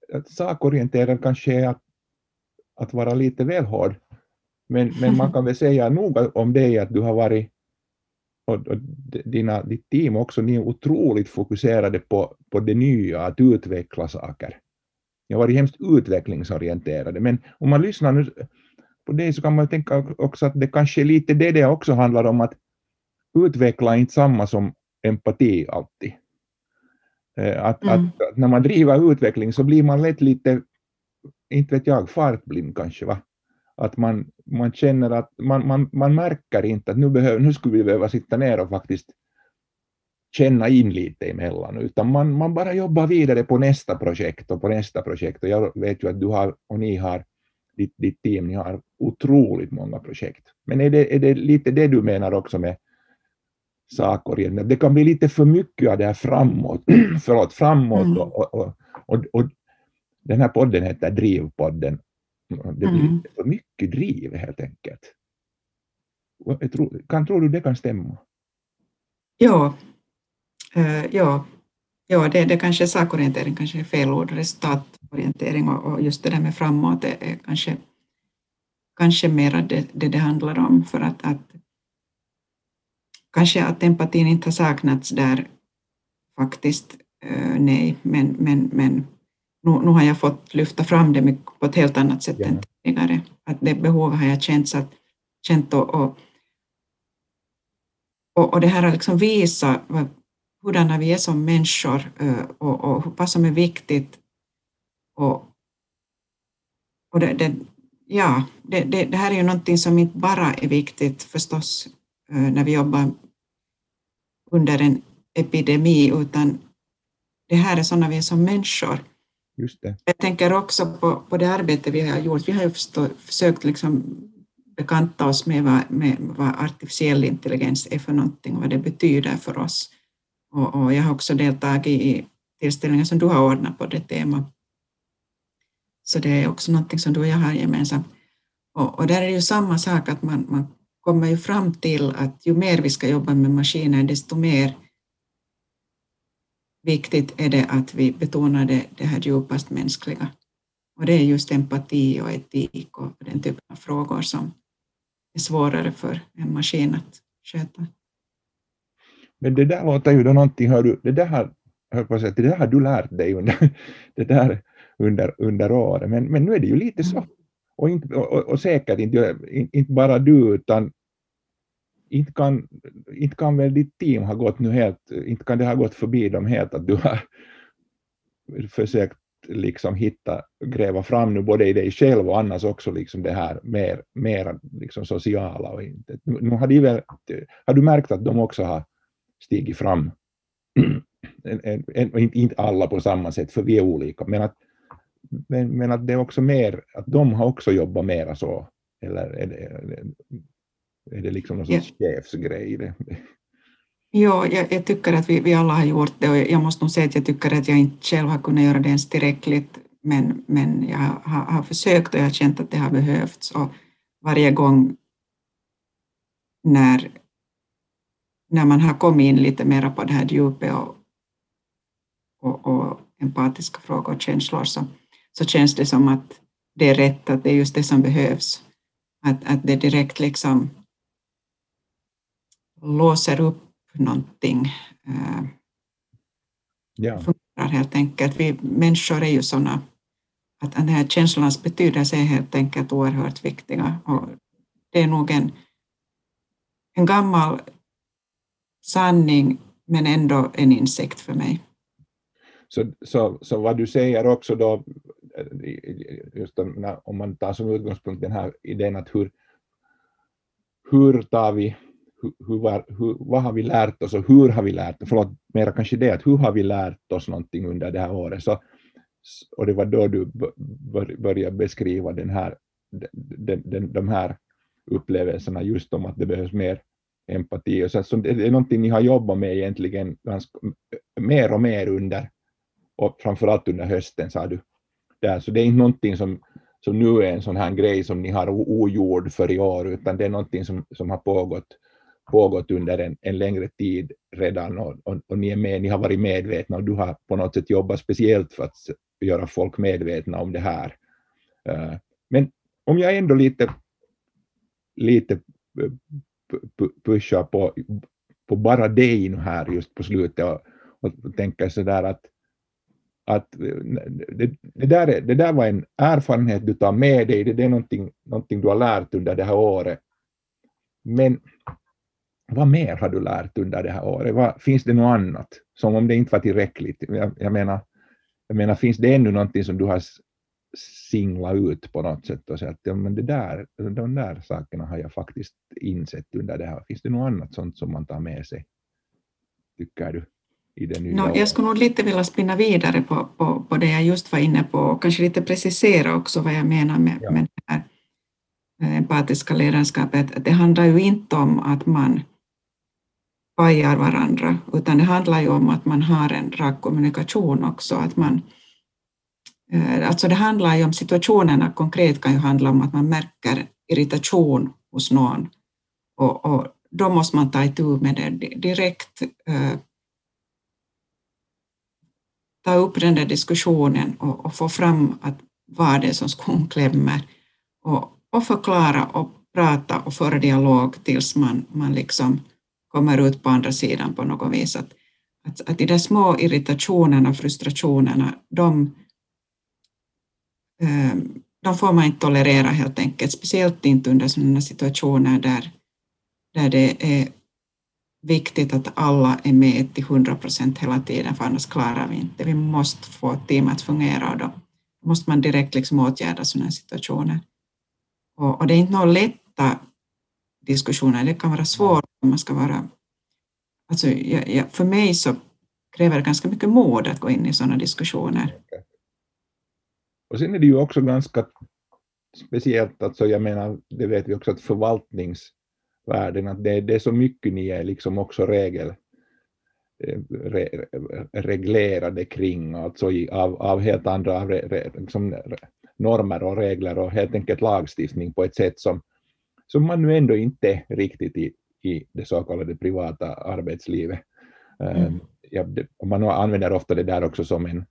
jag, sakorienterad kanske är att, att vara lite väl hård. Men, men man kan väl säga nog om dig att du har varit och, och dina, ditt team också, ni är otroligt fokuserade på, på det nya, att utveckla saker. Ni har varit hemskt utvecklingsorienterade, men om man lyssnar nu på det så kan man tänka också att det kanske är lite det det också handlar om, att utveckla är inte samma som empati alltid. Eh, att, mm. att, att, när man driver utveckling så blir man lätt lite, inte vet jag, fartblind kanske. Va? Att man, man känner att man, man, man märker inte att nu, behöver, nu skulle vi behöva sitta ner och faktiskt känna in lite emellan, utan man, man bara jobbar vidare på nästa projekt och på nästa projekt. Och jag vet ju att du har, och ni har, ditt, ditt team, ni har otroligt många projekt. Men är det, är det lite det du menar också med saker? Det kan bli lite för mycket av det här framåt, förlåt, framåt mm. och, och, och, och, den här podden heter Drivpodden. Det blir mm. för mycket driv helt enkelt. Tror, kan, tror du det kan stämma? Ja, Uh, ja, ja det, det kanske sakorientering kanske är fel ord, resultatorientering och, och just det där med framåt är, är kanske, kanske mera det, det det handlar om för att, att kanske att empatin inte har saknats där faktiskt, uh, nej, men, men, men nu, nu har jag fått lyfta fram det på ett helt annat sätt ja. än tidigare. Att det behovet har jag känt, att, känt och, och, och, och det här har liksom visat hurdana vi är som människor eh, och, och vad som är viktigt. Och, och det, det ja, det, det, det, här är ju någonting som inte bara är viktigt förstås eh, när vi jobbar under en epidemi, utan det här är sådana vi är som människor. Just det. Jag tänker också på, på det arbete vi har gjort. Vi har ju förstå, försökt liksom bekanta oss med vad, med vad artificiell intelligens är för någonting och vad det betyder för oss. Och, och jag har också deltagit i tillställningar som du har ordnat på det temat. Så det är också någonting som du och jag har gemensamt. Och, och där är det ju samma sak, att man, man kommer ju fram till att ju mer vi ska jobba med maskiner, desto mer viktigt är det att vi betonar det, det här djupast mänskliga. Och det är just empati och etik och den typen av frågor som är svårare för en maskin att sköta. Men det där låter ju då någonting, hör du, det där har, hör på säga, det där har du lärt dig under, det där under, under året, men, men nu är det ju lite så. Och, inte, och, och säkert inte, inte bara du, utan inte kan, inte kan väl ditt team ha gått nu helt, inte kan det ha gått förbi dem helt att du har försökt liksom hitta, gräva fram nu både i dig själv och annars också liksom det här mer, mer liksom sociala. Och inte. Nu har, de väl, har du märkt att de också har stigit fram. en, en, inte alla på samma sätt, för vi är olika, men att, men, men att det är också mer, att de har också jobbat mera så, eller är det, är det liksom någon sorts ja. chefsgrej? Ja, jag, jag, tycker att vi, vi alla har gjort det och jag måste nog säga att jag tycker att jag inte själv har kunnat göra det ens tillräckligt, men, men jag har, har försökt och jag har känt att det har behövts och varje gång när när man har kommit in lite mer på det här djupet och, och, och empatiska frågor och känslor så, så känns det som att det är rätt, att det är just det som behövs. Att, att det direkt liksom låser upp någonting. Eh, ja. Fungerar helt enkelt. Vi människor är ju sådana att den här känslornas betydelse är helt enkelt oerhört viktiga. Och det är nog en, en gammal sanning men ändå en insikt för mig. Så, så, så vad du säger också då, just om man tar som utgångspunkt den här idén att hur, hur tar vi, hur, hur, vad har vi lärt oss och hur har vi lärt oss, förlåt, mera kanske det, att hur har vi lärt oss någonting under det här året, så, och det var då du började beskriva den här, den, den, de här upplevelserna just om att det behövs mer empati. Och så, så det är någonting ni har jobbat med egentligen ganska, mer och mer under, och framförallt under hösten sa du. där, så det är inte någonting som, som nu är en sån här grej som ni har ogjord för i år, utan det är någonting som, som har pågått, pågått under en, en längre tid redan och, och, och, ni är med, ni har varit medvetna och du har på något sätt jobbat speciellt för att göra folk medvetna om det här. Eh, men om jag ändå lite, lite eh, pushar på, på bara dig nu här just på slutet och, och tänker sådär att, att eh, det, det, där, det där var en erfarenhet du tar med dig, det, det är någonting, någonting du har lärt under det här året. Men vad mer har du lärt under det här året? Vad, finns det något annat? Som om det inte var tillräckligt. Jag, jag, menar, jag menar, finns det ännu någonting som du har singla ut på något sätt och säga att ja, men det där, de där sakerna har jag faktiskt insett under det här. Finns det något annat sånt som man tar med sig, tycker du? I det nya no, jag skulle nog lite vilja spinna vidare på, på, på det jag just var inne på och kanske lite precisera också vad jag menar med, ja. med det här eh, empatiska ledarskapet. Det handlar ju inte om att man pajar varandra, utan det handlar ju om att man har en rak kommunikation också, att man eh, alltså det handlar ju om situationerna konkret kan ju handla om att man märker irritation hos någon och, och då måste man ta itu med det direkt. Eh, ta upp den där diskussionen och, och få fram att vad det är som skon klämmer och, och förklara och prata och föra dialog tills man, man liksom kommer ut på andra sidan på något vis. Att, att, att de där små irritationerna, frustrationerna, de ehm, de får man inte tolerera helt enkelt, speciellt inte under sådana situationer där, där det är viktigt att alla är med till 100 procent hela tiden, för annars klarar vi inte. Vi måste få teamet att fungera och då måste man direkt liksom åtgärda sådana situationer. Och, och, det är inte några lätta diskussioner, det kan vara svårt om man ska vara... Alltså, jag, jag, för mig så kräver det ganska mycket mod att gå in i sådana diskussioner. Och sen är det ju också ganska speciellt, alltså jag menar, det vet vi också att förvaltningsvärlden, att det, det är så mycket ni är liksom också regel, eh, re, reglerade kring, alltså i, av, av helt andra av re, liksom normer och regler och helt enkelt lagstiftning på ett sätt som, som man nu ändå inte riktigt i, i det så kallade privata arbetslivet. Mm. Um, ja, det, man använder ofta det där också som en,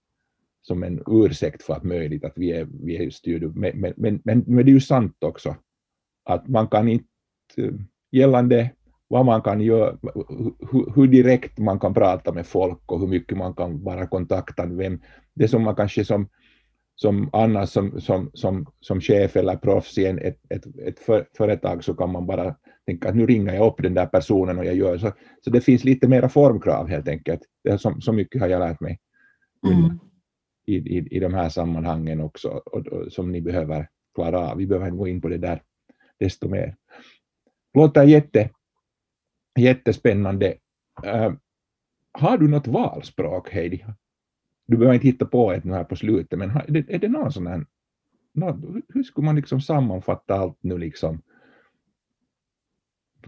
som en ursäkt för att möjligt att vi är, vi är styrda. Men, men, men, men nu är det ju sant också att man kan inte, gällande vad man kan göra, hur, hur, direkt man kan prata med folk och hur mycket man kan vara kontakta vem, det som man kanske som, som annars som, som, som, som chef eller proffs i en, ett, ett, ett för, företag så kan man bara tänka att nu ringer jag upp den där personen och jag gör så. Så det finns lite mera formkrav helt enkelt. Det är så, så mycket har jag lärt mig. Mm i, i, i de här sammanhangen också och, och, som ni behöver klara av. Vi behöver gå in på det där desto mer. Låter jätte, jättespännande. Uh, har du något valspråk, Heidi? Du behöver inte hitta på ett nu här på slutet, men är det någon sån här, någon, hur skulle man liksom sammanfatta allt nu liksom?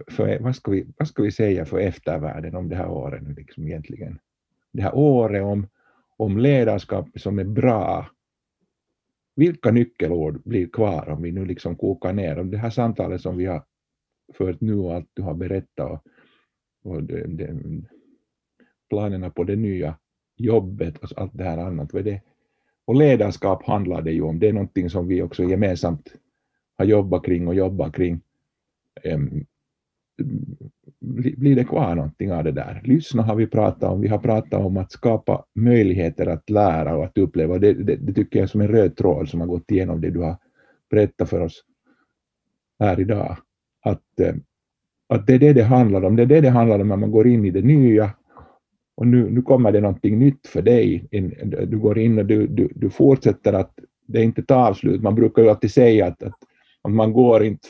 För, vad, ska vi, vad ska vi säga för eftervärlden om det här året nu liksom egentligen? Det här året om om ledarskap som är bra, vilka nyckelord blir kvar om vi nu liksom kokar ner om det här samtalet som vi har fört nu och allt du har berättat och, och det, det, planerna på det nya jobbet och allt det här annat. Vad det, och ledarskap handlar det ju om, det är någonting som vi också gemensamt har jobbat kring och jobbar kring. Blir det kvar någonting av det där? Lyssna har vi pratat om, vi har pratat om att skapa möjligheter att lära och att uppleva. Det, det, det tycker jag är som en röd tråd som har gått igenom det du har berättat för oss här idag. Att, eh, att det är det det handlar om, det är det det handlar om när man går in i det nya och nu, nu kommer det någonting nytt för dig. Du går in och du, du, du fortsätter att det inte tar avslut. Man brukar ju alltid säga att, att, att man går inte,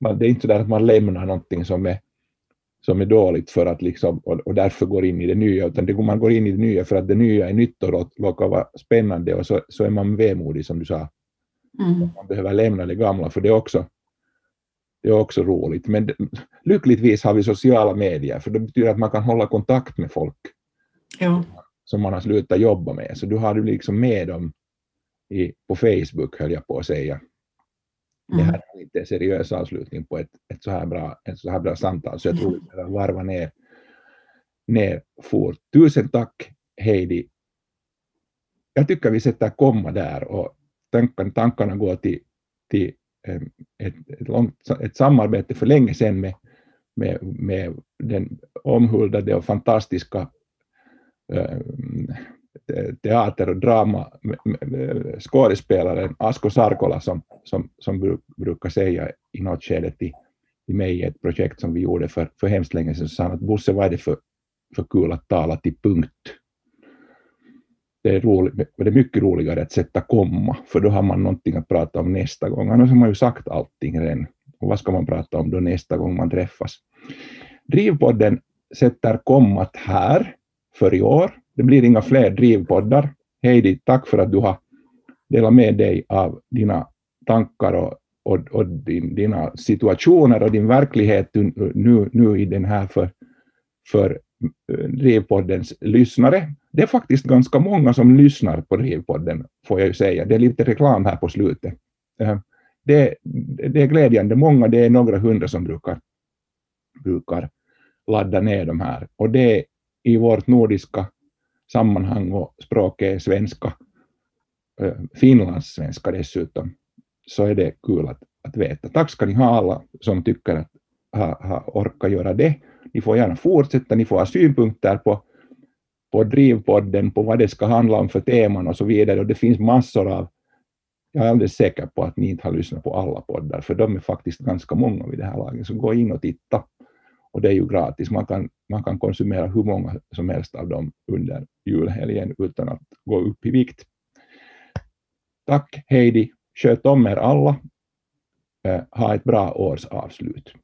man, det är inte så där att man lämnar någonting som är som är dåligt för att liksom, och, och därför går in i det nya, utan det, man går in i det nya för att det nya är nytt och råkar vara spännande och så, så är man vemodig som du sa. Mm. Man behöver lämna det gamla för det också, det är också roligt. Men lyckligtvis har vi sociala medier för det betyder att man kan hålla kontakt med folk ja. som man har slutat jobba med. Så du har du liksom med dem i, på Facebook, höll jag på att säga. Det här är inte en seriös avslutning på ett, ett, så här bra, ett så här bra samtal, så jag tror vi behöver varva ner, ner fort. Tusen tack Heidi. Jag tycker vi sätter komma där och tankarna, tankarna går till, till ett, ett, långt, ett samarbete för länge sedan med, med, med den omhuldade och fantastiska äh, teater och drama eh, skådespelaren Asko Sarkola som, som, som brukar säga i något skede till, till mig i ett projekt som vi gjorde för, för hemskt länge sedan, så sa han att Bosse, vad är det för, för kul att tala till punkt? Det är, roligt, det är mycket roligare att sätta komma, för då har man någonting att prata om nästa gång. Annars har man ju sagt allting redan. Och vad ska man prata om då nästa gång man träffas? Drivpodden sätter kommat här för i år. Det blir inga fler drivpoddar. Heidi, tack för att du har delat med dig av dina tankar och, och, och din, dina situationer och din verklighet nu, nu i den här för, för eh, Drivpoddens lyssnare. Det är faktiskt ganska många som lyssnar på Drivpodden, får jag ju säga. Det är lite reklam här på slutet. Eh, det, det är glädjande många, det är några hundra som brukar, brukar ladda ner de här. Och det i vårt nordiska sammanhang och språket är svenska, eh, finlandssvenska dessutom, så är det kul att, att veta. Tack ska ni ha alla som tycker att ha, ha orkar göra det. Ni får gärna fortsätta, ni får ha synpunkter på, på Drivpodden, på vad det ska handla om för teman och så vidare. Och det finns massor av, jag är alldeles säker på att ni inte har lyssnat på alla poddar, för de är faktiskt ganska många vid det här laget, så gå in och titta och det är ju gratis. Man kan, man kan konsumera hur många som helst av dem under julhelgen utan att gå upp i vikt. Tack Heidi, sköt om er alla. Eh, ha ett bra årsavslut.